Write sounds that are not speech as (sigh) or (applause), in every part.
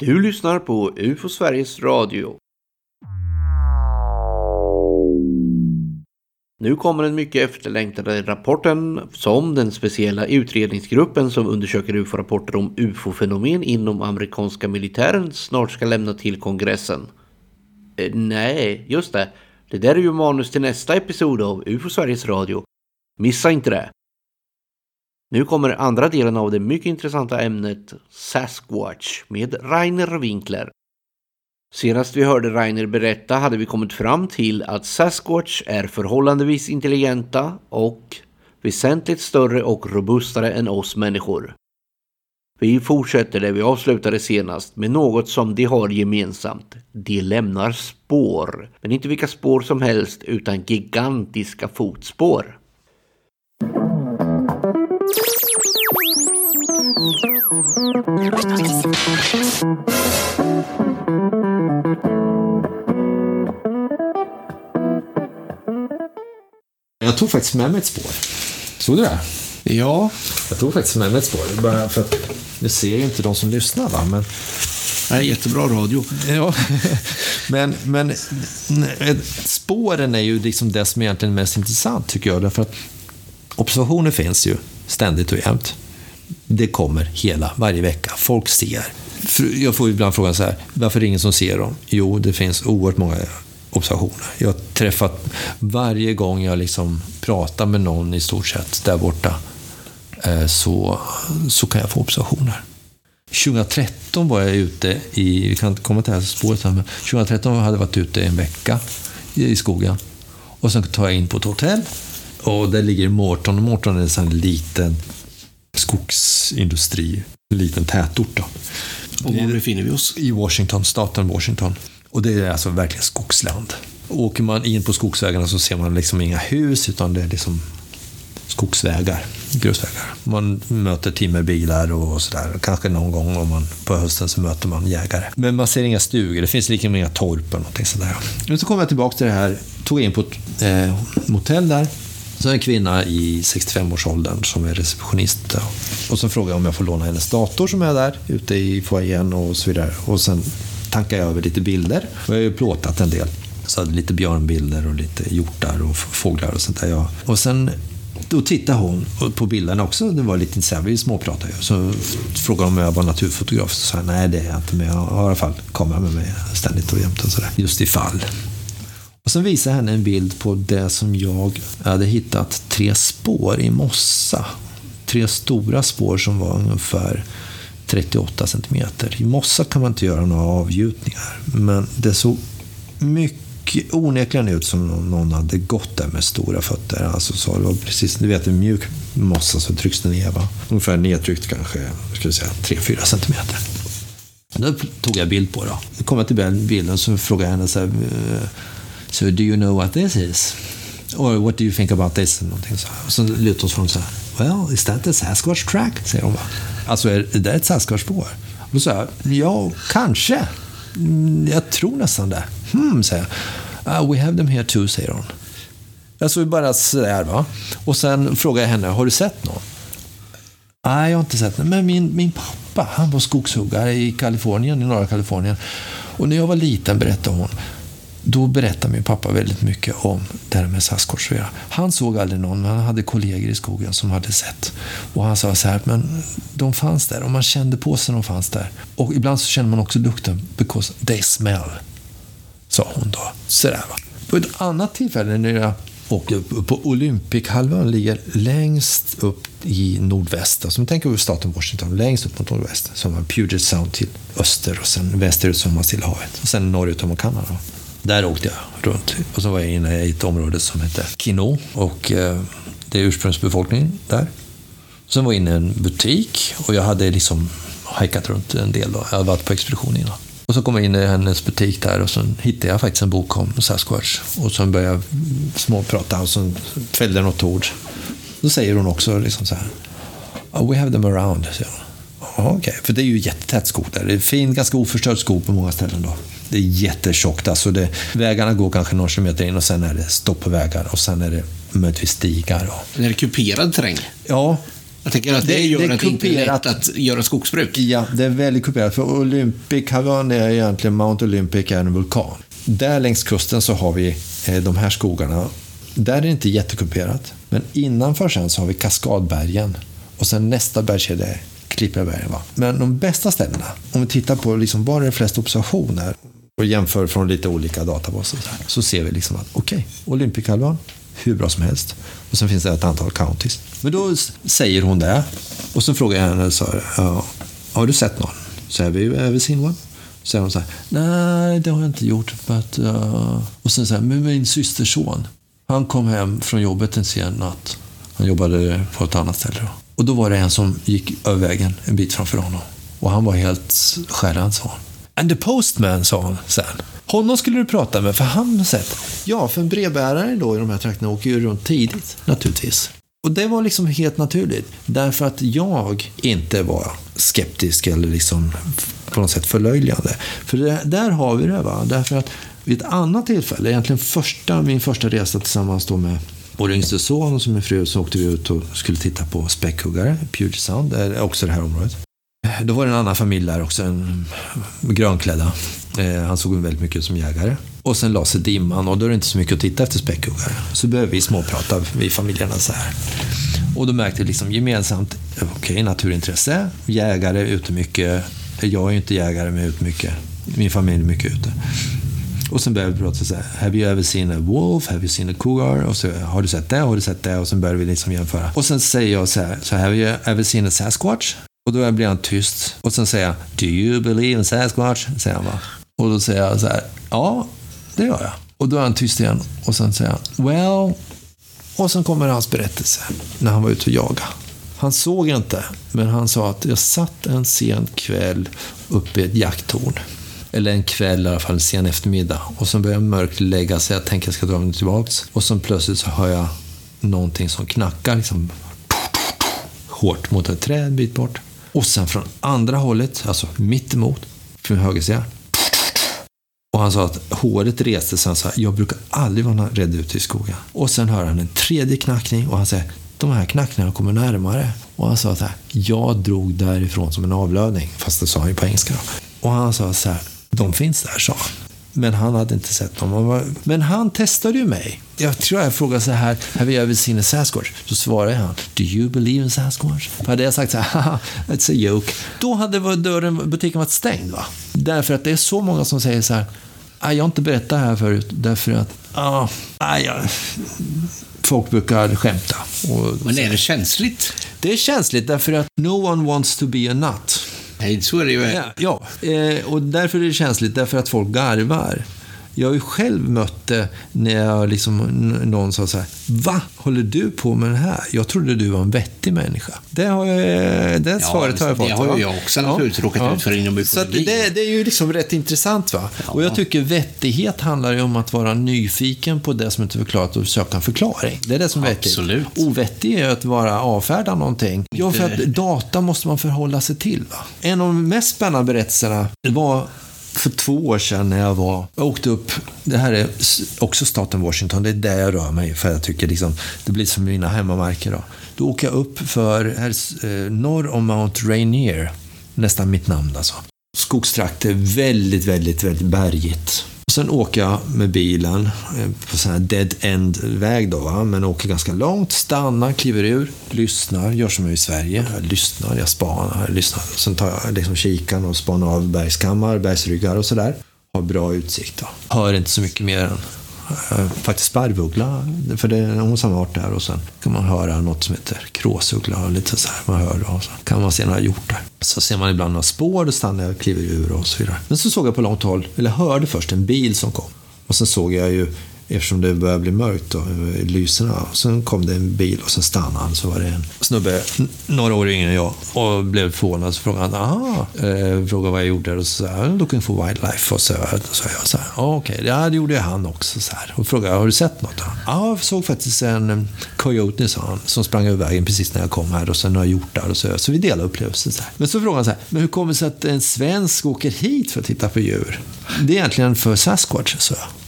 Du lyssnar på UFO Sveriges Radio. Nu kommer den mycket efterlängtade rapporten som den speciella utredningsgruppen som undersöker UFO-rapporter om UFO-fenomen inom amerikanska militären snart ska lämna till kongressen. Eh, nej, just det. Det där är ju manus till nästa episod av UFO Sveriges Radio. Missa inte det! Nu kommer andra delen av det mycket intressanta ämnet Sasquatch med Rainer Winkler. Senast vi hörde Rainer berätta hade vi kommit fram till att Sasquatch är förhållandevis intelligenta och väsentligt större och robustare än oss människor. Vi fortsätter där vi avslutade senast med något som de har gemensamt. De lämnar spår, men inte vilka spår som helst utan gigantiska fotspår. Jag tog faktiskt med mig ett spår. Såg du det? Ja. Jag tog faktiskt med mig ett spår. Bara för att, nu ser ju inte de som lyssnar, va? men Nej, jättebra radio. Ja, (laughs) men, men spåren är ju liksom det som egentligen är mest intressant tycker jag. Därför att observationer finns ju ständigt och jämt. Det kommer hela, varje vecka. Folk ser. Jag får ibland frågan så här, varför är det ingen som ser dem? Jo, det finns oerhört många observationer. Jag har träffat, varje gång jag liksom pratar med någon i stort sett där borta, eh, så, så kan jag få observationer. 2013 var jag ute i, vi kan inte komma till det här spåret men 2013 hade jag varit ute en vecka i skogen. Och sen tar jag in på ett hotell. Och där ligger Mårton. Mårton är en sån liten skogsindustri, en liten tätort. Då. Och var befinner vi oss? I Washington, staten Washington. Och det är alltså verkligen skogsland. Åker man in på skogsvägarna så ser man liksom inga hus, utan det är liksom skogsvägar, grusvägar. Man möter timmerbilar och sådär. Kanske någon gång om man, på hösten så möter man jägare. Men man ser inga stugor, det finns liksom inga torp eller någonting sådär. Men så kom jag tillbaka till det här, tog in på ett eh, motell där. Så en kvinna i 65-årsåldern som är receptionist. Och så frågar jag om jag får låna hennes dator som är där ute i foajén och så vidare. Och sen tankar jag över lite bilder. Och jag har ju plåtat en del. Så hade lite björnbilder och lite hjortar och fåglar och sånt där. Ja. Och sen då tittade hon på bilderna också. Det var lite intressant. Vi småpratade ju. Så frågade hon om jag var naturfotograf. Så sa jag nej, det är jag inte. Men jag har i alla fall kamera med mig ständigt och jämt. Och sådär. Just ifall. Och sen visade jag henne en bild på det som jag hade hittat tre spår i mossa. Tre stora spår som var ungefär 38 centimeter. I mossa kan man inte göra några avgjutningar. Men det såg mycket onekligen ut som någon hade gått där med stora fötter. Alltså så det var precis, du vet en mjuk mossa så trycks den ner. Va? Ungefär nedtryckt kanske, ska vi säga, 3-4 centimeter. Då tog jag bild på det. Då kom jag till bilden så frågade jag henne så här, eh, So do you know what this is? Or what do you think about this? Någonting så Och så lutar hon så här, Well, is that a Sasquatch track? Säger hon. Alltså, är det ett Sasquatch-spår? Och då sa jag, ja, kanske. Mm, jag tror nästan det. Hmm, säger jag. Uh, we have them here too, säger hon. Jag såg bara sådär, va. Och sen frågar jag henne, har du sett någon? Nej, jag har inte sett någon. Men min, min pappa, han var skogshuggare i Kalifornien, i norra Kalifornien. Och när jag var liten, berättade hon, då berättade min pappa väldigt mycket om det här med Sasquatch. Han såg aldrig någon, men han hade kollegor i skogen som hade sett. Och han sa så här, men de fanns där och man kände på sig de fanns där. Och ibland så kände man också lukten, because they smell. Sa hon då. Sådär va. På ett annat tillfälle när jag åker på Olympichalvön, ligger längst upp i nordväst. Alltså, tänker vi staten Washington, längst upp mot nordväst. så har man Puget Sound till öster och sen västerut så har man Stilla havet. Och sen norrut har man Kanada. Där åkte jag runt. Och så var jag inne i ett område som heter Kino. Och eh, det är ursprungsbefolkningen där. Sen var jag inne i en butik och jag hade liksom hajkat runt en del. Då. Jag hade varit på expedition innan. Och så kom jag in i hennes butik där och så hittade jag faktiskt en bok om Sasquatch. Och så började jag småprata och så fällde något ord. Då säger hon också liksom så här. Oh, we have them around, säger hon. Okej, okay. för det är ju jättetät skog där. Det är fin, ganska oförstörd skog på många ställen då. Det är jättetjockt. Alltså det, vägarna går kanske några kilometer in och sen är det stopp på vägar och sen är det möjligtvis stigar. Och... Är det kuperad terräng? Ja, Jag tänker att det, Det- gör det att det inte är lätt att göra skogsbruk. Ja, det är väldigt kuperat. För Olympic Havan är egentligen Mount Olympic är en vulkan. Där längs kusten så har vi eh, de här skogarna. Där är det inte jättekuperat. Men innanför sen så har vi Kaskadbergen. Och sen nästa bergskedja är Klippebergen. Va? Men de bästa ställena, om vi tittar på liksom var det är flest observationer och jämför från lite olika databaser så, så ser vi liksom att okej, Olympichalvön, hur bra som helst. Och sen finns det ett antal counties. Men då säger hon det. Och så frågar jag henne så här, ja, har du sett någon? Så have you ever seen one? Så säger hon så här, nej det har jag inte gjort. But, uh... Och sen så här, men min systerson, han kom hem från jobbet en sen natt. Han jobbade på ett annat ställe då. Och då var det en som gick över vägen en bit framför honom. Och han var helt skärrad, sa han. And the postman, sa hon sen. Honom skulle du prata med, för han har sett. Ja, för en brevbärare då i de här trakterna åker ju runt tidigt, naturligtvis. Och det var liksom helt naturligt. Därför att jag inte var skeptisk eller liksom på något sätt förlöjligande. För det, där har vi det. Va? Därför att vid ett annat tillfälle, egentligen första, min första resa tillsammans då med vår yngste son och som min fru, så åkte vi ut och skulle titta på späckhuggare, Puget Sound, det är också det här området. Då var det en annan familj där också, en grönklädda. Eh, Han såg väldigt mycket ut som jägare. Och sen la sig dimman och då är det inte så mycket att titta efter späckhuggare. Så började vi småprata, vi familjerna så här. Och då märkte vi liksom gemensamt, okej, naturintresse, jägare, ute mycket. Jag är ju inte jägare, men ute mycket. Min familj är mycket ute. Och sen började vi prata så här, have you ever seen a wolf? Have you seen a cougar? Och så, har du sett det? Har du sett det? Och sen började vi liksom jämföra. Och sen säger jag så här, so have you ever seen a Sasquatch? Och då blir han tyst. Och sen säger jag, do you believe in Sasquatch? Säger han va. Och då säger jag så här, ja, det gör jag. Och då är han tyst igen. Och sen säger han, well... Och sen kommer hans berättelse när han var ute och jagade. Han såg inte, men han sa att jag satt en sen kväll uppe i ett jakttorn. Eller en kväll i alla fall, en sen eftermiddag. Och så börjar mörkt lägga sig. Jag tänker jag ska dra mig tillbaks. Och så plötsligt så hör jag någonting som knackar liksom hårt mot ett träd en bit bort. Och sen från andra hållet, alltså mitt emot, från höger sida. Och han sa att håret reste sig. Han sa, jag brukar aldrig vara rädd ute i skogen. Och sen hör han en tredje knackning och han säger, de här knackningarna kommer närmare. Och han sa så här, jag drog därifrån som en avlöning. Fast det sa han ju på engelska då. Och han sa så här, de finns där, sa han. Men han hade inte sett dem. Men han testade ju mig. Jag tror jag frågade så här, have you ever seen a Sasquatch? Så svarade han, do you believe in Sasquatch? Hade jag sagt så här, haha, it's a joke. Då hade dörren, butiken varit stängd. va? Därför att det är så många som säger så här, "Ah, jag har inte berättat det här förut, därför att, ah, ah, ja, folk brukar skämta. Och, Men är det känsligt? det är känsligt därför att no one wants to be a nut. Nej, så är det ju. Ja, ja. Eh, och därför är det känsligt, därför att folk garvar. Jag har ju själv mött det när jag liksom, någon sa så här, Va? Håller du på med det här? Jag trodde du var en vettig människa. Det, har jag, det Ja, svaret har jag det fått. har ju jag också naturligtvis råkat ut för inom Så det, det är ju liksom rätt intressant. va? Och jag tycker vettighet handlar ju om att vara nyfiken på det som inte är förklarat och söka en förklaring. Det är det som är vettigt. Absolut. Ovettig är att vara avfärda någonting. Ja, för att data måste man förhålla sig till. Va? En av de mest spännande berättelserna var för två år sedan när jag var, jag åkte upp, det här är också staten Washington, det är där jag rör mig för jag tycker liksom, det blir som mina hemmamarker då. Då åker jag upp för, här, eh, norr om Mount Rainier, nästan mitt namn alltså. Skogstrakter, väldigt, väldigt, väldigt bergigt. Sen åker jag med bilen eh, på sån här dead end-väg då, va? men åker ganska långt, stannar, kliver ur, lyssnar, gör som jag gör i Sverige. Jag lyssnar, jag spanar, jag lyssnar. Sen tar jag liksom kikan och spanar av bergskammar, bergsryggar och sådär. Har bra utsikt då. Hör inte så mycket mer än Eh, faktiskt sparvuggla, för det är hon samma art där. Och sen kan man höra något som heter kråsuggla och lite så här. Man hör och så kan man se några hjortar. Så ser man ibland några spår, då stannar jag och kliver ur och så vidare. Men så såg jag på långt håll, eller hörde först en bil som kom. Och sen såg jag ju, eftersom det började bli mörkt då, lyserna. Sen kom det en bil och sen stannade han. Så var det en snubbe, några år yngre än jag, och blev förvånad. Så frågade han, aha, eh, frågade vad jag gjorde. Och så sa jag, looking for wildlife. Och så sa jag så här, ah, okej, ja det gjorde ju han också. Så här. Och frågade, har du sett något? Ja, Ja, jag såg faktiskt en eh, coyote, sa han, som sprang över vägen precis när jag kom här. Och sen några hjortar och så. Så vi delade upplevelsen. Så här. Men så frågade han så här, men hur kommer det sig att en svensk åker hit för att titta på djur? Det är egentligen för Sasquatch, så jag.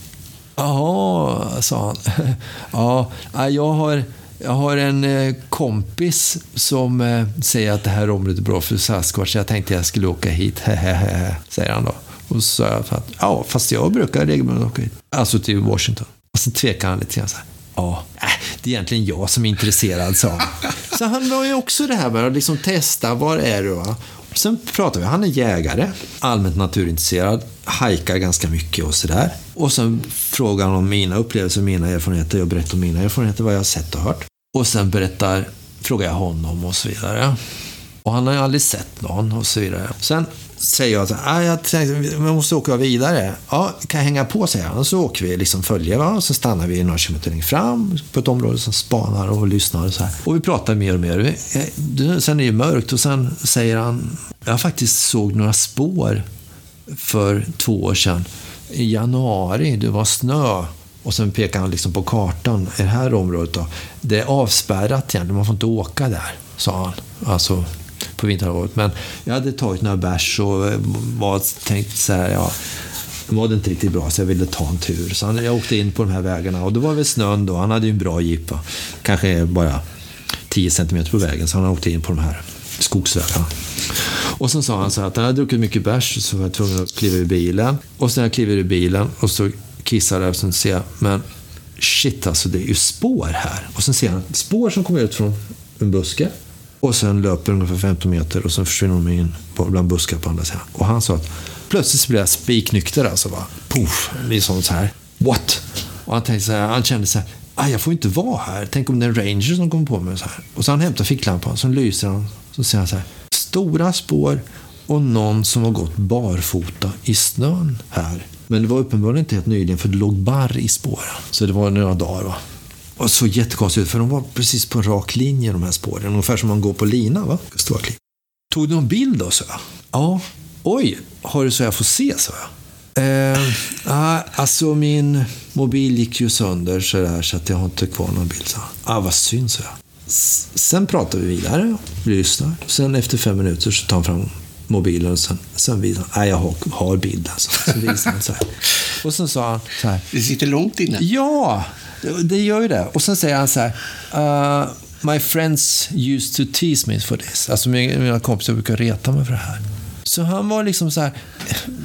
Jaha, sa han. (laughs) Ja, jag har Jag har en eh, kompis som eh, säger att det här området är bra för Sasquatch. Jag tänkte jag skulle åka hit, hehehe, (laughs) säger han då. Och så sa jag att, ja, fast jag brukar regelbundet åka hit. Alltså till Washington. Och så tvekade han lite grann så här. Ja, äh, det är egentligen jag som är intresserad, sa han. (laughs) Så han var ju också det här med att liksom testa, var är du? Va? Sen pratar vi, han är jägare, allmänt naturintresserad, hajkar ganska mycket och sådär. Och sen frågar han om mina upplevelser, mina erfarenheter. Jag berättar om mina erfarenheter, vad jag har sett och hört. Och sen berättar, frågar jag honom och så vidare. Och han har ju aldrig sett någon och så vidare. Sen säger jag att ah, jag, tänkte, måste åka vidare. Ja, kan jag hänga på, säger han. Så åker vi liksom följer va? och så stannar vi några kilometer längre fram på ett område som spanar och lyssnar och så här. Och vi pratar mer och mer. Eh, sen är det mörkt och sen säger han, jag faktiskt såg några spår för två år sedan. I januari, det var snö. Och sen pekar han liksom på kartan. I det här området då. Det är avspärrat egentligen, man får inte åka där, sa han. Alltså på vinterhalvåret. Men jag hade tagit några bärs och eh, var tänkt så här, ja, jag mådde inte riktigt bra så jag ville ta en tur. Så jag åkte in på de här vägarna och det var väl snön då. Han hade ju en bra jeep. Kanske bara 10 cm på vägen så han åkte in på de här skogsvägarna. Och sen sa han så här att han hade druckit mycket bärs så var jag tvungen att kliva ur bilen. Och sen jag kliver ur bilen och så kissar jag och sen ser jag, men shit alltså det är ju spår här. Och sen ser han spår som kommer ut från en buske. Och sen löper ungefär 15 meter och sen försvinner de in bland buskar på andra sidan. Och han sa att plötsligt blev jag spiknykter alltså. Bara, puff, liksom så här. What? Och han tänkte så här, han kände så här, ah, jag får inte vara här. Tänk om det är en ranger som kommer på mig. Så här. Och så han hämtar ficklampan, så lyser han. Så ser han så här, stora spår och någon som har gått barfota i snön här. Men det var uppenbarligen inte helt nyligen, för det låg barr i spåren. Så det var några dagar. Va? Och så jättekonstigt ut, för de var precis på en rak linje, de här spåren. Ungefär som man går på lina, va? Stora klipp. Tog du någon bild då, så jag. Ja. Oj, har du så jag får se, så jag. Eh, ah, alltså min mobil gick ju sönder så, där, så att jag har inte kvar någon bild. Så. Ah, vad synd, så jag. Sen pratar vi vidare, vi lyssnar. Sen efter fem minuter så tar han fram mobilen och sen, sen visar han, nej jag har, har bild alltså. Så visar han så här. (laughs) Och sen sa han så här. Det sitter långt inne. Ja, det gör ju det. Och sen säger han så här. Uh, My friends used to tease me for this. Alltså mina kompisar brukar reta mig för det här. Så han var liksom så här,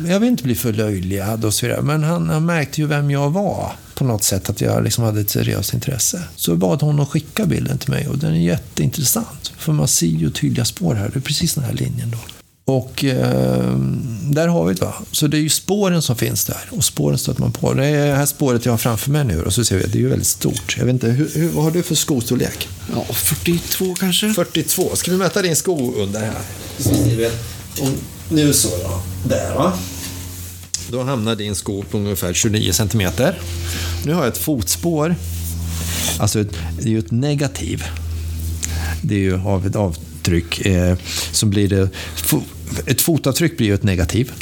jag vill inte bli förlöjligad och så vidare, men han, han märkte ju vem jag var på något sätt, att jag liksom hade ett seriöst intresse. Så jag bad honom skicka bilden till mig och den är jätteintressant. För man ser ju tydliga spår här, det är precis den här linjen då. Och eh, där har vi det. Va? Så det är ju spåren som finns där. Och spåren stöter man på. Det är det här spåret jag har framför mig nu. Och så ser vi att det är ju väldigt stort. Jag vet inte, hur, hur, vad har du för skostorlek? Ja, 42 kanske. 42. Ska vi mäta din sko under här? Så ser vi. Och nu så då. Där va. Då hamnar din sko på ungefär 29 centimeter. Nu har jag ett fotspår. Alltså, det är ju ett negativ. Det är ju av ett avtryck. Eh, som blir det, ett fotavtryck blir ju ett negativ.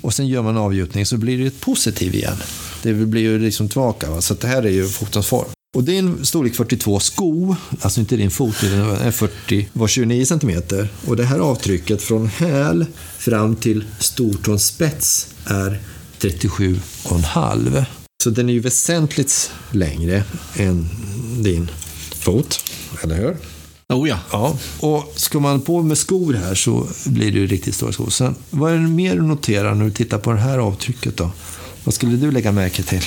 Och sen gör man avgjutning så blir det ett positiv igen. Det blir ju liksom tillbaka. Va? Så det här är ju fotens form. Och det är en storlek 42 sko, alltså inte din fot, den 40, var 29 centimeter. Och det här avtrycket från häl fram till stortåns spets är 37,5. Så den är ju väsentligt längre än din fot, eller hur? Oh ja. ja. Och ska man på med skor här så blir det ju riktigt stora skor. Sen, vad är det mer du noterar när du tittar på det här avtrycket då? Vad skulle du lägga märke till?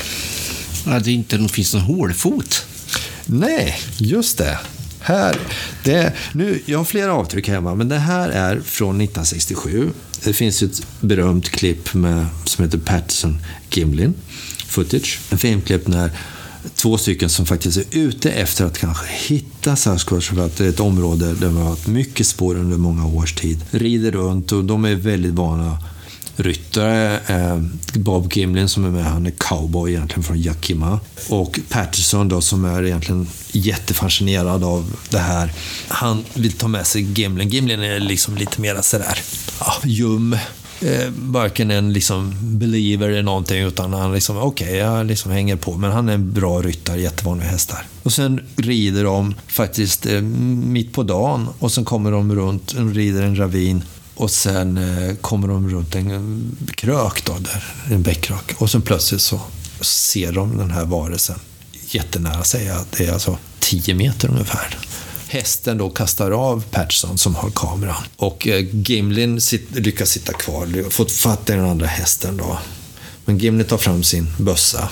Att det inte finns någon hålfot. Nej, just det. Här, det, nu, jag har flera avtryck hemma, men det här är från 1967. Det finns ett berömt klipp med, som heter Patterson Gimlin footage. En filmklipp när två stycken som faktiskt är ute efter att kanske hitta Sasquatch, för att det är ett område där man har haft mycket spår under många års tid. Rider runt och de är väldigt vana ryttare. Eh, Bob Gimlin som är med, han är cowboy egentligen från Yakima. Och Patterson då som är egentligen jättefascinerad av det här. Han vill ta med sig Gimlin. Gimlin är liksom lite mer sådär, ja, ljum. Eh, varken en liksom believer eller någonting, utan han liksom, okej, okay, jag liksom hänger på. Men han är en bra ryttare, jättevan vid hästar. Och sen rider de faktiskt eh, mitt på dagen och sen kommer de runt, de rider en ravin och sen eh, kommer de runt en krök, då, där, en bäckrök. Och sen plötsligt så ser de den här varelsen jättenära sig. Det är alltså 10 meter ungefär. Hästen då kastar av Patterson som har kameran. Och eh, Gimlin sit, lyckas sitta kvar, fått fatt i den andra hästen då. Men Gimlin tar fram sin bössa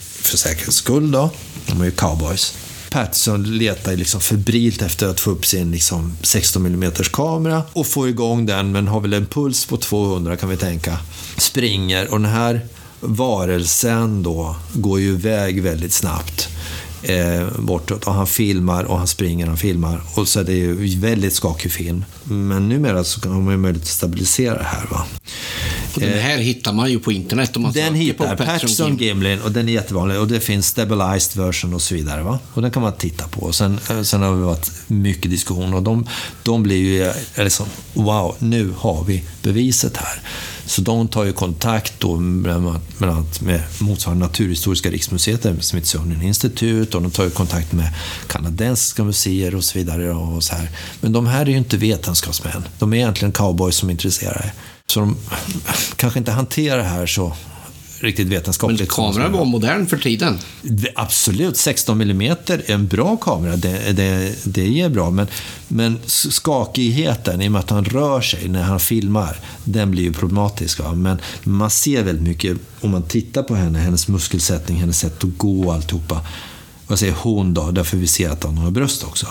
för säkerhets skull då. De är ju cowboys. Patterson letar liksom febrilt efter att få upp sin liksom 16 mm kamera och få igång den, men har väl en puls på 200 kan vi tänka. Springer och den här varelsen då går ju iväg väldigt snabbt eh, bortåt. Och han filmar och han springer och han filmar. Och så är det ju väldigt skakig film. Men numera så har man ju möjlighet att stabilisera det här. Va? Och den här hittar man ju på internet om man Den hittar på Patterson Gimlin. Gimlin och den är jättevanlig. Och det finns stabilized version och så vidare. Va? Och den kan man titta på. Och sen, eh, sen har det varit mycket diskussion och de, de blir ju eh, liksom, wow, nu har vi beviset här. Så de tar ju kontakt då med, bland annat med motsvarande Naturhistoriska riksmuseet, Smithsonian Institute, och de tar ju kontakt med kanadensiska museer och så vidare. Och så här. Men de här är ju inte vetenskapsmän. De är egentligen cowboys som är intresserade. Så de kanske inte hanterar det här så riktigt vetenskapligt. Men kameran var modern för tiden. absolut, 16 mm är en bra kamera. Det, det, det ger bra. Men, men skakigheten, i och med att han rör sig när han filmar, den blir ju problematisk. Va? Men man ser väldigt mycket, om man tittar på henne, hennes muskelsättning, hennes sätt att gå och alltihopa. Vad säger hon då? Därför vi ser att hon har bröst också.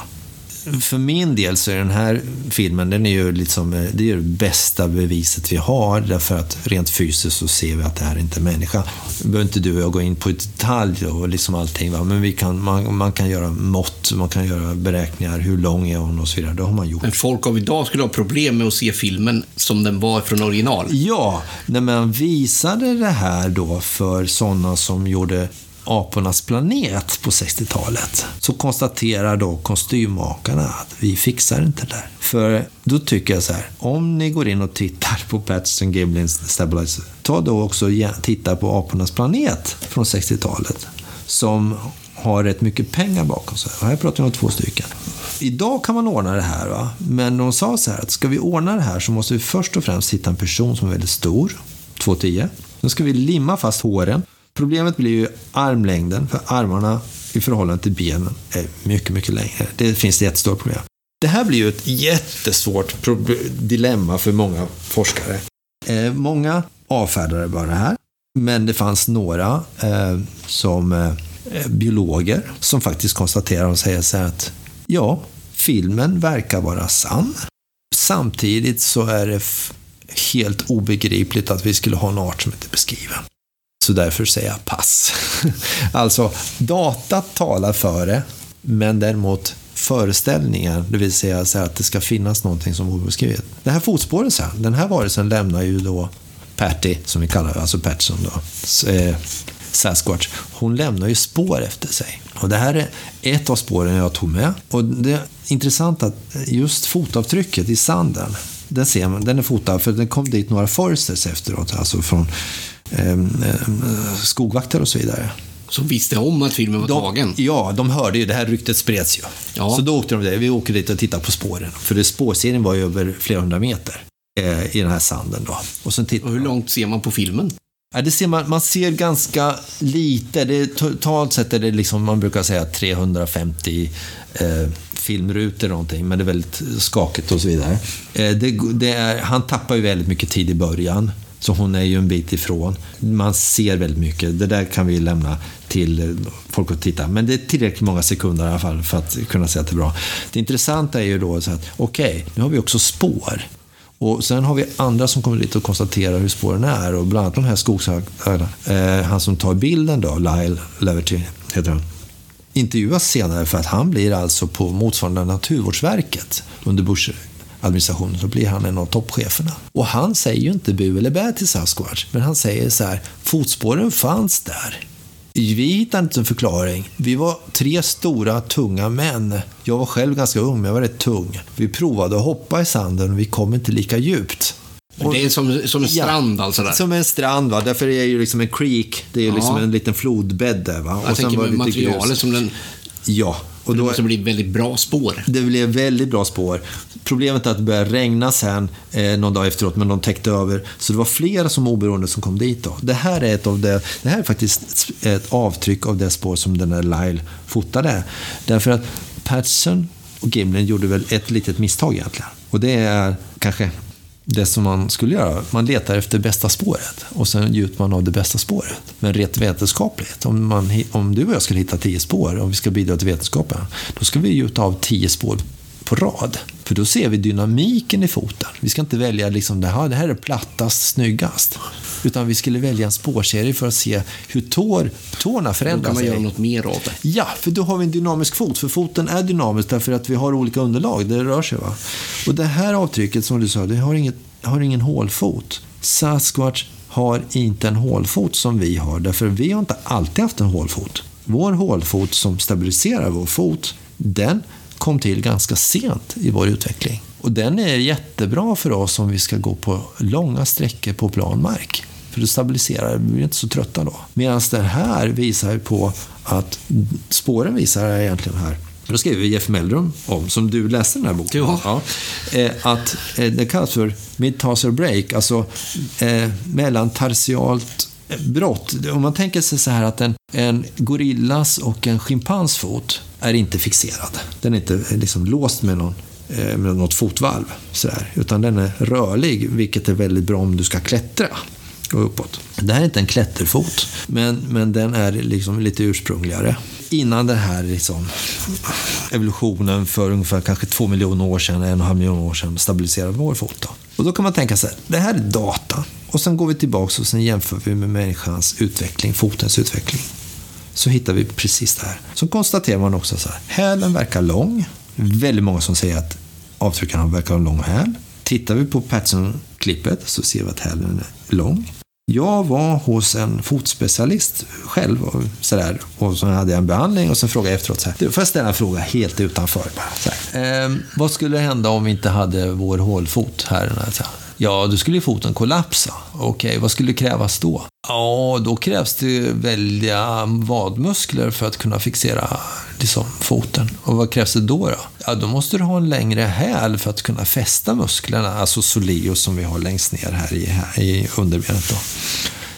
För min del så är den här filmen, den är ju liksom, eh, det är det bästa beviset vi har. Därför att rent fysiskt så ser vi att det här är inte är människa. Nu behöver inte du och jag gå in på detalj och liksom allting. Va? Men vi kan, man, man kan göra mått, man kan göra beräkningar. Hur lång är hon och så vidare. Det har man gjort. Men folk av idag skulle ha problem med att se filmen som den var från original. Ja, när man visade det här då för sådana som gjorde Apornas planet på 60-talet så konstaterar då kostymmakarna att vi fixar inte det där. För då tycker jag så här, om ni går in och tittar på Patterson Giblins Stabilizer, ta då också och titta på Apornas planet från 60-talet som har rätt mycket pengar bakom sig. Och här pratar vi om två stycken. Idag kan man ordna det här, va? men de sa så här att ska vi ordna det här så måste vi först och främst hitta en person som är väldigt stor, 2,10. Sen ska vi limma fast håren. Problemet blir ju armlängden, för armarna i förhållande till benen är mycket, mycket längre. Det finns ett jättestort problem. Det här blir ju ett jättesvårt dilemma för många forskare. Eh, många avfärdade bara det här, men det fanns några eh, som eh, biologer som faktiskt konstaterar och säger så här att ja, filmen verkar vara sann. Samtidigt så är det helt obegripligt att vi skulle ha en art som inte är beskriven. Så därför säger jag pass. (laughs) alltså, data talar för det, men däremot föreställningen, det vill säga så att det ska finnas någonting som obeskrivet. Det här fotspåret sen, den här varelsen lämnar ju då Patty, som vi kallar det, alltså Patterson då, eh, Sasquatch, hon lämnar ju spår efter sig. Och det här är ett av spåren jag tog med. Och det är intressant att just fotavtrycket i sanden, den, ser man, den är fotad, för den kom dit några foresters efteråt, alltså från skogvakter och så vidare. Som visste om att filmen var tagen. Ja, de hörde ju, det här ryktet spreds ju. Ja. Så då åkte de där, vi åker dit och tittar på spåren. För det, spårserien var ju över flera hundra meter eh, i den här sanden då. Och sen Och hur långt ser man på filmen? Ja, det ser man, man ser ganska lite. Det, totalt sett är det liksom, man brukar säga 350 eh, filmrutor någonting, men det är väldigt skakigt och så vidare. Eh, det, det är, han tappar ju väldigt mycket tid i början, så hon är ju en bit ifrån. Man ser väldigt mycket. Det där kan vi lämna till folk att titta. Men det är tillräckligt många sekunder i alla fall för att kunna säga att det är bra. Det intressanta är ju då så att, okej, nu har vi också spår. Och sen har vi andra som kommer dit och konstaterar hur spåren är. Och bland annat de här skogshögarna. Eh, han som tar bilden då, Lyle Leverty heter han. Intervjuas senare för att han blir alltså på motsvarande Naturvårdsverket under Bush... Bush-administrationen. Så blir han en av toppcheferna. Och han säger ju inte bu eller bä till Sasquatch. Men han säger så här, fotspåren fanns där. Vi hittade inte en förklaring. Vi var tre stora, tunga män. Jag var själv ganska ung, men jag var rätt tung. Vi provade att hoppa i sanden och vi kom inte lika djupt. Och- Det är som, som en Ja. strand alltså där. Som en strand, va? därför är det ju liksom en creek. Det är ju Ja. liksom en liten flodbädd där. Va? Jag tänker det lite materialet som den... Ja, Och då, det måste bli väldigt bra spår. Det blev väldigt bra spår. Problemet är att det började regna sen eh, någon dag efteråt, men de täckte över. Så det var flera som oberoende som kom dit. Då. Det här är ett av det, det här är faktiskt ett avtryck av det spår som den där Lyle fotade. Därför att Patterson och Gimlin gjorde väl ett litet misstag egentligen. Och det är kanske det som man skulle göra. Man letar efter bästa spåret och sen gjuter man av det bästa spåret. Men rent vetenskapligt, om, man, om du och jag skulle hitta tio spår, om vi ska bidra till vetenskapen, då ska vi gjuta av tio spår på rad. För då ser vi dynamiken i foten. Vi ska inte välja liksom det här, det här är plattast, snyggast. Utan vi skulle välja en spårserie för att se hur tår, tårna förändras. Då kan man göra något mer av det. Ja, för då har vi en dynamisk fot. För foten är dynamisk därför att vi har olika underlag. Det rör sig. Va? Och det här avtrycket som du sa, det har, inget, har ingen hålfot. Sasquatch har inte en hålfot som vi har. Därför vi har inte alltid haft en hålfot. Vår hålfot som stabiliserar vår fot, den kom till ganska sent i vår utveckling. Och den är jättebra för oss om vi ska gå på långa sträckor på plan mark. För det stabiliserar, vi blir inte så trötta då. Medan det här visar på att spåren visar egentligen här då skriver Jeff Meldrum om, som du läste den här boken. Ja. ja eh, att eh, det kallas för midtarsal break, alltså eh, mellantarsialt brott. Om man tänker sig så här att en, en gorillas och en schimpansfot är inte fixerad. Den är inte eh, liksom låst med, någon, eh, med något fotvalv. Så utan den är rörlig, vilket är väldigt bra om du ska klättra och uppåt. Det här är inte en klätterfot, men, men den är liksom lite ursprungligare. Innan den här liksom, evolutionen för ungefär kanske två miljoner år sedan, en och en halv miljon år sedan, stabiliserade vår fot. Då. Och då kan man tänka sig, det här är data. Och sen går vi tillbaka och sen jämför vi med människans utveckling, fotens utveckling. Så hittar vi precis det här. Så konstaterar man också så här, hälen verkar lång. Väldigt många som säger att avtryckarna verkar ha en lång häl. Tittar vi på Patson-klippet så ser vi att hälen är lång. Jag var hos en fotspecialist själv och, så där, och så hade jag en behandling och så frågade jag efteråt så här, får jag ställa en fråga helt utanför? Bara, så ehm, vad skulle hända om vi inte hade vår hålfot här? Så här Ja, då skulle foten kollapsa. Okej, okay, vad skulle krävas då? Ja, då krävs det väldiga vadmuskler för att kunna fixera liksom, foten. Och vad krävs det då? då? Ja, då måste du ha en längre häl för att kunna fästa musklerna, alltså soleus som vi har längst ner här i, här i underbenet. Då.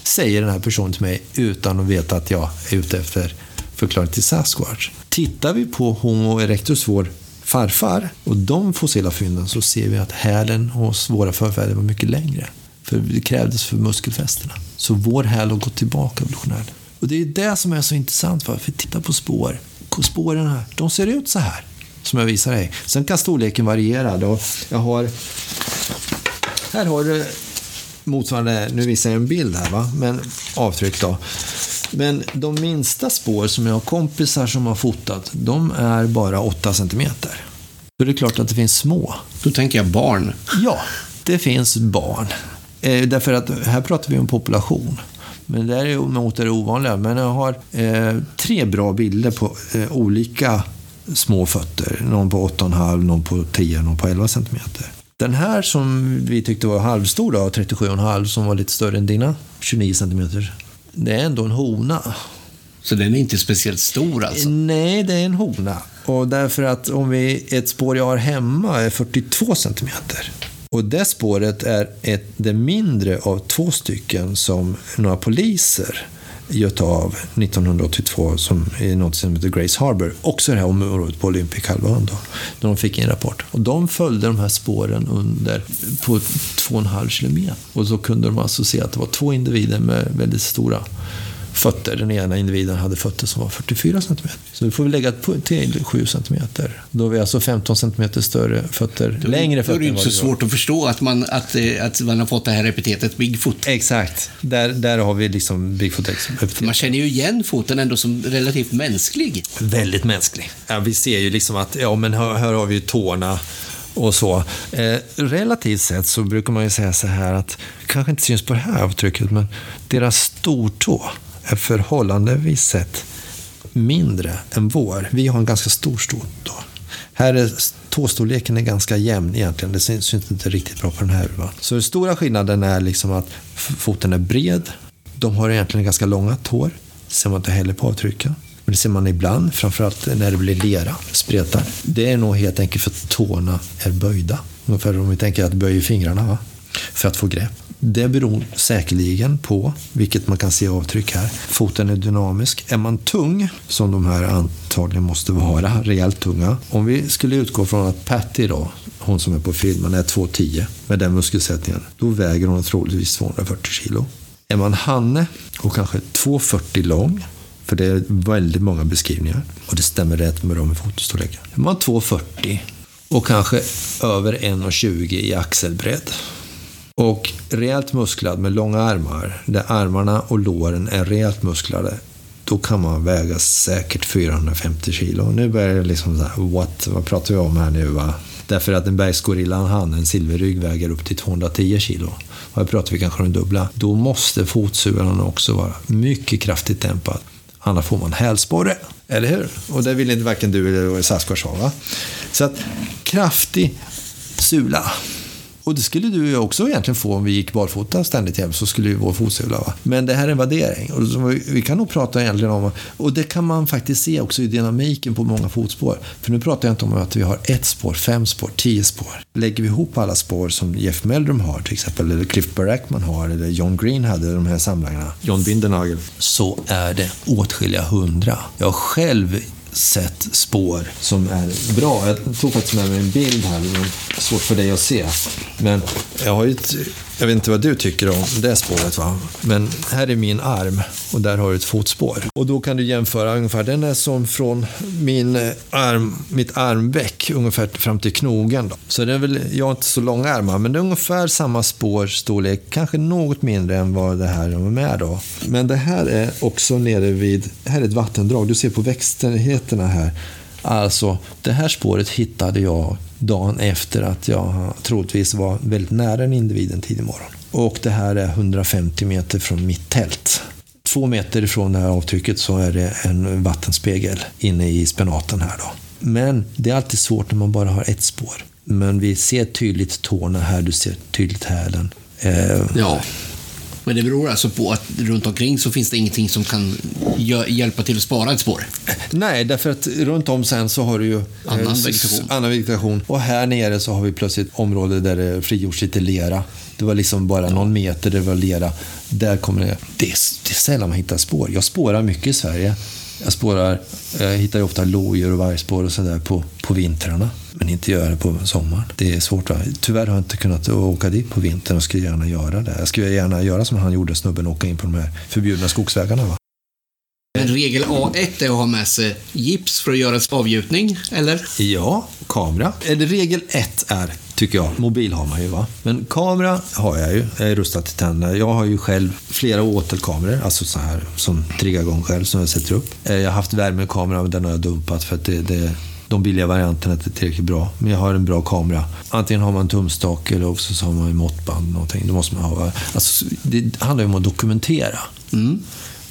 Säger den här personen till mig utan att veta att jag är ute efter förklaring till Sasquatch. Tittar vi på Homo erectus, vår farfar och de fossila fynden så ser vi att hälen hos våra förfäder var mycket längre. För det krävdes för muskelfästena. Så vår häl har gått tillbaka evolutionärt. Och det är det som är så intressant. För, för titta på spår. Spåren här, de ser ut så här. Som jag visar dig. Sen kan storleken variera. Då jag har... Här har du motsvarande, nu visar jag en bild här, va? men avtryck då. Men de minsta spår som jag har kompisar som har fotat, de är bara 8 centimeter. Så det är klart att det finns små. Då tänker jag barn. Ja, det finns barn. Eh, därför att här pratar vi om population. Men det är mot det ovanliga. Men jag har eh, tre bra bilder på eh, olika små fötter. Någon på 8,5, någon på 10, någon på 11 centimeter. Den här som vi tyckte var halvstor, då, 37,5, som var lite större än dina, 29 centimeter det är ändå en hona. Så den är inte speciellt stor alltså? Nej, det är en hona. Och därför att om vi, ett spår jag har hemma är 42 centimeter. Och det spåret är ett, det mindre av två stycken som några poliser göt av 1982 som i något som heter Grace Harbor. Också det här området på Olympic-halvön. När de fick en rapport. Och de följde de här spåren under på två och en halv kilometer. Och så kunde de alltså se att det var två individer med väldigt stora fötter. Den ena individen hade fötter som var 44 cm. Så nu får vi lägga till 7 cm. Då har vi alltså 15 cm större fötter, då, längre fötter. Då är det inte så svårt att förstå att man, att, eh, att man har fått det här epitetet Bigfoot. Exakt. Där, där har vi liksom Bigfoot-epitetet. Man känner ju igen foten ändå som relativt mänsklig. Väldigt mänsklig. Ja, vi ser ju liksom att, ja men här, här har vi ju tårna och så. Eh, relativt sett så brukar man ju säga så här att, kanske inte syns på det här avtrycket, men deras stortå förhållandevis sett mindre än vår. Vi har en ganska stor stortå. Här är tåstorleken är ganska jämn egentligen. Det syns inte riktigt bra på den här. Va? Så den stora skillnaden är liksom att foten är bred. De har egentligen ganska långa tår. Det ser man inte heller på avtrycken. Men det ser man ibland, framförallt när det blir lera, spretar. Det är nog helt enkelt för att tårna är böjda. Ungefär om vi tänker att böjer fingrarna va? För att få grepp. Det beror säkerligen på, vilket man kan se avtryck här, foten är dynamisk. Är man tung, som de här antagligen måste vara, rejält tunga. Om vi skulle utgå från att Patty då, hon som är på filmen, är 2,10 med den muskelsättningen, då väger hon troligtvis 240 kilo. Är man Hanne och kanske 2,40 lång, för det är väldigt många beskrivningar och det stämmer rätt med dem i fotostorleken. Är man 2,40 och kanske över 1,20 i axelbredd och rejält musklad med långa armar, där armarna och låren är rejält musklade, då kan man väga säkert 450 kilo. Nu börjar det liksom så här, what, vad pratar vi om här nu va? Därför att en bergsgorilla, han, en silverrygg, väger upp till 210 kilo. Och här pratar vi kanske om dubbla. Då måste fotsulan också vara mycket kraftigt dämpad. Annars får man hälsporre. Eller hur? Och det vill inte varken du eller Sasquatch ha. Va? Så att kraftig sula. Och det skulle du och jag också egentligen få om vi gick barfota ständigt hem, så skulle ju vår fotsula va. Men det här är en värdering. Och vi kan nog prata egentligen om, och det kan man faktiskt se också i dynamiken på många fotspår. För nu pratar jag inte om att vi har ett spår, fem spår, tio spår. Lägger vi ihop alla spår som Jeff Meldrum har till exempel, eller Cliff Barackman har, eller John Green hade, de här samlarna, John Bindernagel, så är det åtskilliga hundra. Jag själv sett spår som är bra. Jag tog faktiskt med mig en bild här. Det är svårt för dig att se. Men jag har ju ett, jag vet inte vad du tycker om det spåret va. Men här är min arm och där har du ett fotspår. Och då kan du jämföra ungefär. Den är som från min arm, mitt armveck ungefär fram till knogen. Då. Så det är väl, jag har inte så långa armar, men det är ungefär samma spårstorlek. Kanske något mindre än vad det här är med då. Men det här är också nere vid, här är ett vattendrag. Du ser på växtligheterna här. Alltså, det här spåret hittade jag dagen efter att jag troligtvis var väldigt nära en individ en tidig morgon. Och det här är 150 meter från mitt tält. Två meter ifrån det här avtrycket så är det en vattenspegel inne i spenaten här då. Men det är alltid svårt när man bara har ett spår. Men vi ser tydligt tårna här, du ser tydligt hälen. Eh, Ja. Men det beror alltså på att runt omkring så finns det ingenting som kan hjälpa till att spara ett spår. Nej, därför att runt om sen så har du ju Annan eh, s- vegetation. annan vegetation. Och här nere så har vi plötsligt område där det frigjorts lite lera. Det var liksom bara någon meter där det var lera. Där kommer det, det, är, det är sällan man hittar spår. Jag spårar mycket i Sverige. Jag spårar, jag hittar ju ofta lodjur och vargspår och sådär på, på vintrarna. Men inte göra det på sommaren. Det är svårt. Va? Tyvärr har jag inte kunnat åka dit på vintern och skulle gärna göra det. Jag skulle gärna göra som han gjorde, snubben, åka in på de här förbjudna skogsvägarna. Va? Men regel A1 är att ha med sig gips för att göra en avgjutning, eller? Ja, kamera. Eller regel ett är, tycker jag, mobil har man ju va. Men kamera har jag ju. Jag är rustad till tänderna. Jag har ju själv flera åtelkameror, alltså så här som triggar igång själv, som jag sätter upp. Eh, Jag har haft värmekamera, men den har jag dumpat för att det, det de billiga varianterna är inte tillräckligt bra. Men jag har en bra kamera. Antingen har man tumstake tumstock eller också så har man måttband. Någonting. Då måste man ha. Alltså, det handlar ju om att dokumentera. Mm.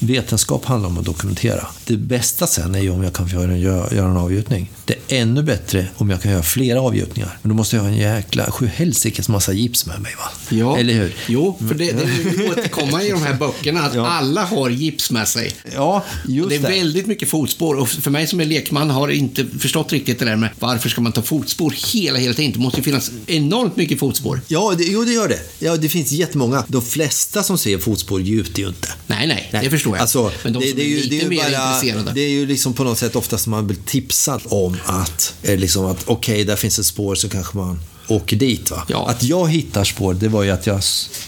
Vetenskap handlar om att dokumentera. Det bästa sen är ju om jag kan göra en, göra en avgjutning. Det är ännu bättre om jag kan göra flera avgjutningar. Men då måste jag ha en jäkla sjuhelsikes massa gips med mig. Va? Ja. Eller hur? Jo, för det, det vill återkomma i de här böckerna att Ja. alla har gips med sig. Ja, just det är det. väldigt mycket fotspår och för mig som är lekman har inte förstått riktigt det där med varför ska man ta fotspår hela, hela tiden? Det måste ju finnas enormt mycket fotspår. Ja, det, jo det gör det. Ja, det finns jättemånga. De flesta som ser fotspår gjuter ju inte. Nej, nej, det förstår jag. Alltså, Men de det, som det är ju, det är ju bara. Det är ju liksom på något sätt oftast man blir tipsad om att, eh, liksom att okej, där finns ett spår så kanske man åker dit. Va? Ja. Att jag hittar spår, det var ju att jag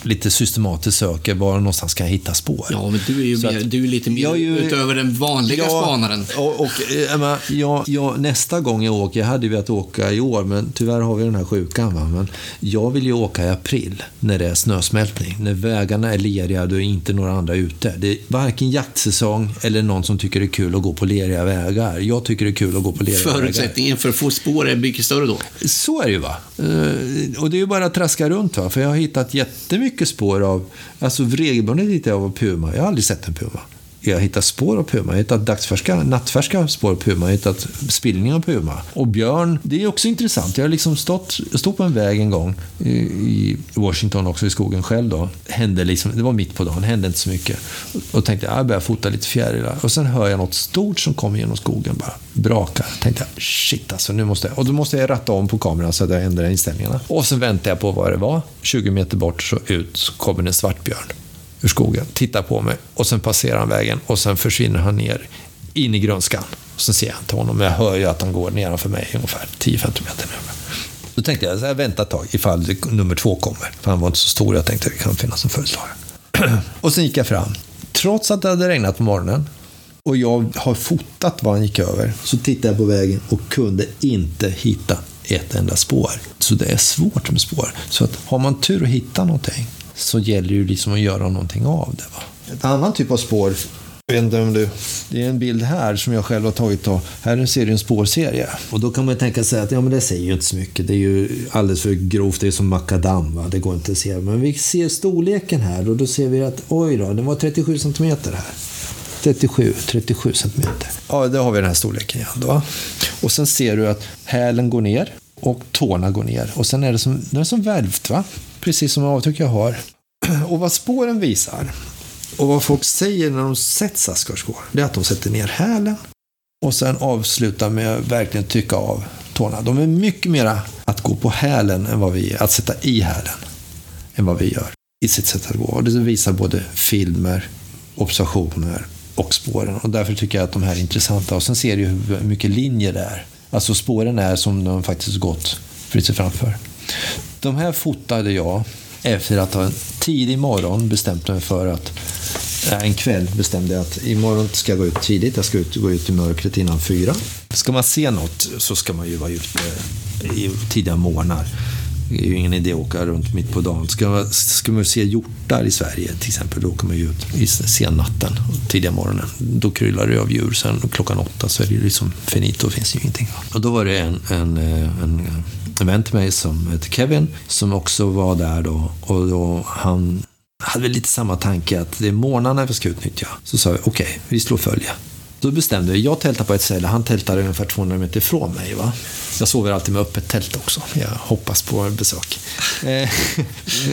lite systematiskt söker var någonstans kan jag hitta spår. Ja, men du är ju mer, att- du är lite mer Jag är ju- utöver den vanliga spanaren. Och, och, eh, jag jag, nästa gång jag åker, jag hade ju velat åka i år, men tyvärr har vi den här sjukan. Va? Men jag vill ju åka i april, när det är snösmältning. När vägarna är leriga och det är inte några andra ute. Det är varken jaktsäsong eller någon som tycker det är kul att gå på leriga vägar. Jag tycker det är kul att gå på leriga vägar. Förutsättningen för att få spår är mycket större då. Så är det ju va. Eh, och det är ju bara att traska runt va. För jag har hittat jättemycket spår av, alltså regelbundet hittar jag av puma. Jag har aldrig sett en puma jag har hittat spår av puma, jag har hittat dagsfärska, nattfärska spår av puma, jag har hittat spillning av puma. Och björn, det är också intressant. Jag har liksom stått, jag stod på en väg en gång i, i Washington, också i skogen själv då. Hände liksom, det var mitt på dagen, hände inte så mycket. Och tänkte, ah, jag börjar fota lite fjärilar. Och sen hör jag något stort som kommer genom skogen, bara brakar. Tänkte jag, shit alltså, nu måste jag. Och då måste jag ratta om på kameran så att jag ändrar inställningarna. Och sen väntar jag på vad det var. 20 meter bort så ut så kommer en svartbjörn ur skogen, tittar på mig och sen passerar han vägen och sen försvinner han ner in i grönskan. Och sen ser jag inte honom, men jag hör ju att han går nedanför mig ungefär 10-15 meter ner. Då tänkte jag, så här, vänta ett tag ifall nummer två kommer. För han var inte så stor, jag tänkte att det kan finnas en följeslagare. (clears throat) och sen gick jag fram. Trots att det hade regnat på morgonen och jag har fotat vad han gick över, så tittade jag på vägen och kunde inte hitta ett enda spår. Så det är svårt med spår. Så att har man tur att hitta någonting så gäller det ju liksom att göra någonting av det. Va? En annan typ av spår, jag vet inte om du, det är en bild här som jag själv har tagit. Då. Här ser du en spårserie. Och då kan man tänka sig att ja, men det säger ju inte så mycket. Det är ju alldeles för grovt. Det är som makadam. Va? Det går inte att se. Men vi ser storleken här och då ser vi att oj då, den var 37 centimeter här. 37, 37 centimeter. Ja, då har vi den här storleken igen. Då. Och sen ser du att hälen går ner och tårna går ner. Och sen är det som, det är som välvt, va? Precis som avtryck jag har. (clears throat) Och vad spåren visar och vad folk säger när de sett Sasquatch det är att de sätter ner hälen och sen avslutar med att verkligen tycka av tårna. De är mycket mera att gå på hälen än vad vi är, att sätta i hälen, än vad vi gör i sitt sätt att gå. Och det visar både filmer, observationer och spåren. Och därför tycker jag att de här är intressanta. Och sen ser du hur mycket linjer det är. Alltså spåren är som de faktiskt gått fritt sig framför. De här fotade jag efter att ha en tidig morgon bestämt mig för att en kväll bestämde jag att imorgon ska jag gå ut tidigt. Jag ska ut, gå ut i mörkret innan fyra. Ska man se något så ska man ju vara ute i tidiga morgnar. Det är ju ingen idé att åka runt mitt på dagen. Ska, ska man se hjortar i Sverige till exempel, då åker man ju ut i sennatten, tidiga morgonen. Då kryllar det av djur. Sen klockan åtta så är det liksom finito, finns ju ingenting. Och då var det en, en, eh, en, eh, en vän till mig som heter Kevin, som också var där då. Och då han hade väl lite samma tanke att det är morgnarna vi ska utnyttja. Så sa vi, okej, okay, vi slår följe. Då bestämde vi, jag tältar på ett ställe, han tältar ungefär 200 meter ifrån mig. Va? Jag sover alltid med öppet tält också. Jag hoppas på besök. (laughs) Eh,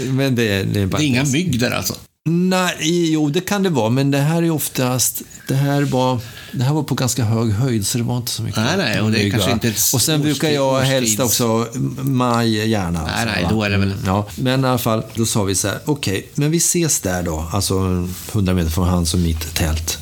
men det, det, är det är inga mygg där alltså? Nej, jo det kan det vara, men det här är oftast, det här var, det här var på ganska hög höjd så det var inte så mycket. Nej, nej, och det är kanske inte Och sen brukar jag helst också, maj gärna. Nej, nej, då är det väl. Ja, men i alla fall, då sa vi så här, okej, okay, men vi ses där då, alltså 100 meter från hans och mitt tält.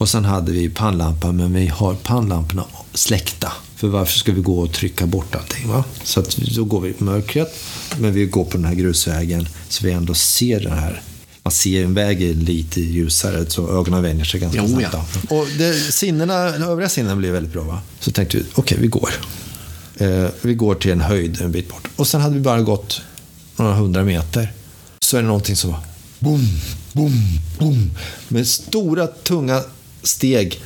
Och sen hade vi pannlampa, men vi har pannlamporna släckta. För varför ska vi gå och trycka bort allting? Va? Så att då går vi i mörkret, men vi går på den här grusvägen så vi ändå ser den här man ser en väg lite ljusare så ögonen vänjer sig ganska jo, snabbt. Ja. Och det, sinnena, övriga sinnen blir väldigt bra. Va? Så tänkte vi, okej, okay, vi går. Eh, vi går till en höjd en bit bort. Och sen hade vi bara gått några hundra meter. Så är det någonting som var boom, boom, boom. Med stora, tunga steg.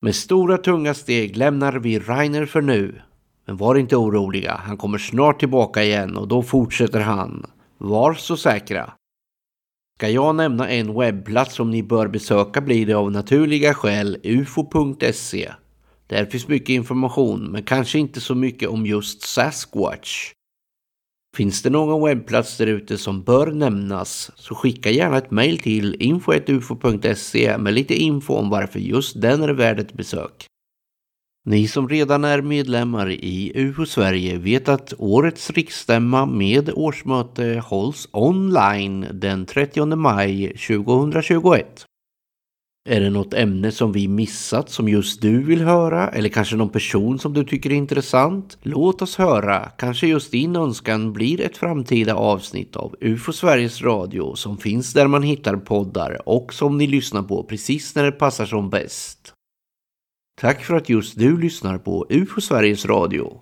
Med stora tunga steg lämnar vi Rainer för nu. Men var inte oroliga, han kommer snart tillbaka igen och då fortsätter han. Var så säkra. Ska jag nämna en webbplats som ni bör besöka blir det av naturliga skäl ufo.se. Där finns mycket information men kanske inte så mycket om just Sasquatch. Finns det någon webbplats där ute som bör nämnas så skicka gärna ett mejl till info.ufo.se med lite info om varför just den är värd ett besök. Ni som redan är medlemmar i UFO Sverige vet att årets riksstämma med årsmöte hålls online den 30 maj 2021. Är det något ämne som vi missat som just du vill höra eller kanske någon person som du tycker är intressant? Låt oss höra, kanske just din önskan blir ett framtida avsnitt av UFO Sveriges Radio som finns där man hittar poddar och som ni lyssnar på precis när det passar som bäst. Tack för att just du lyssnar på UFO Sveriges Radio.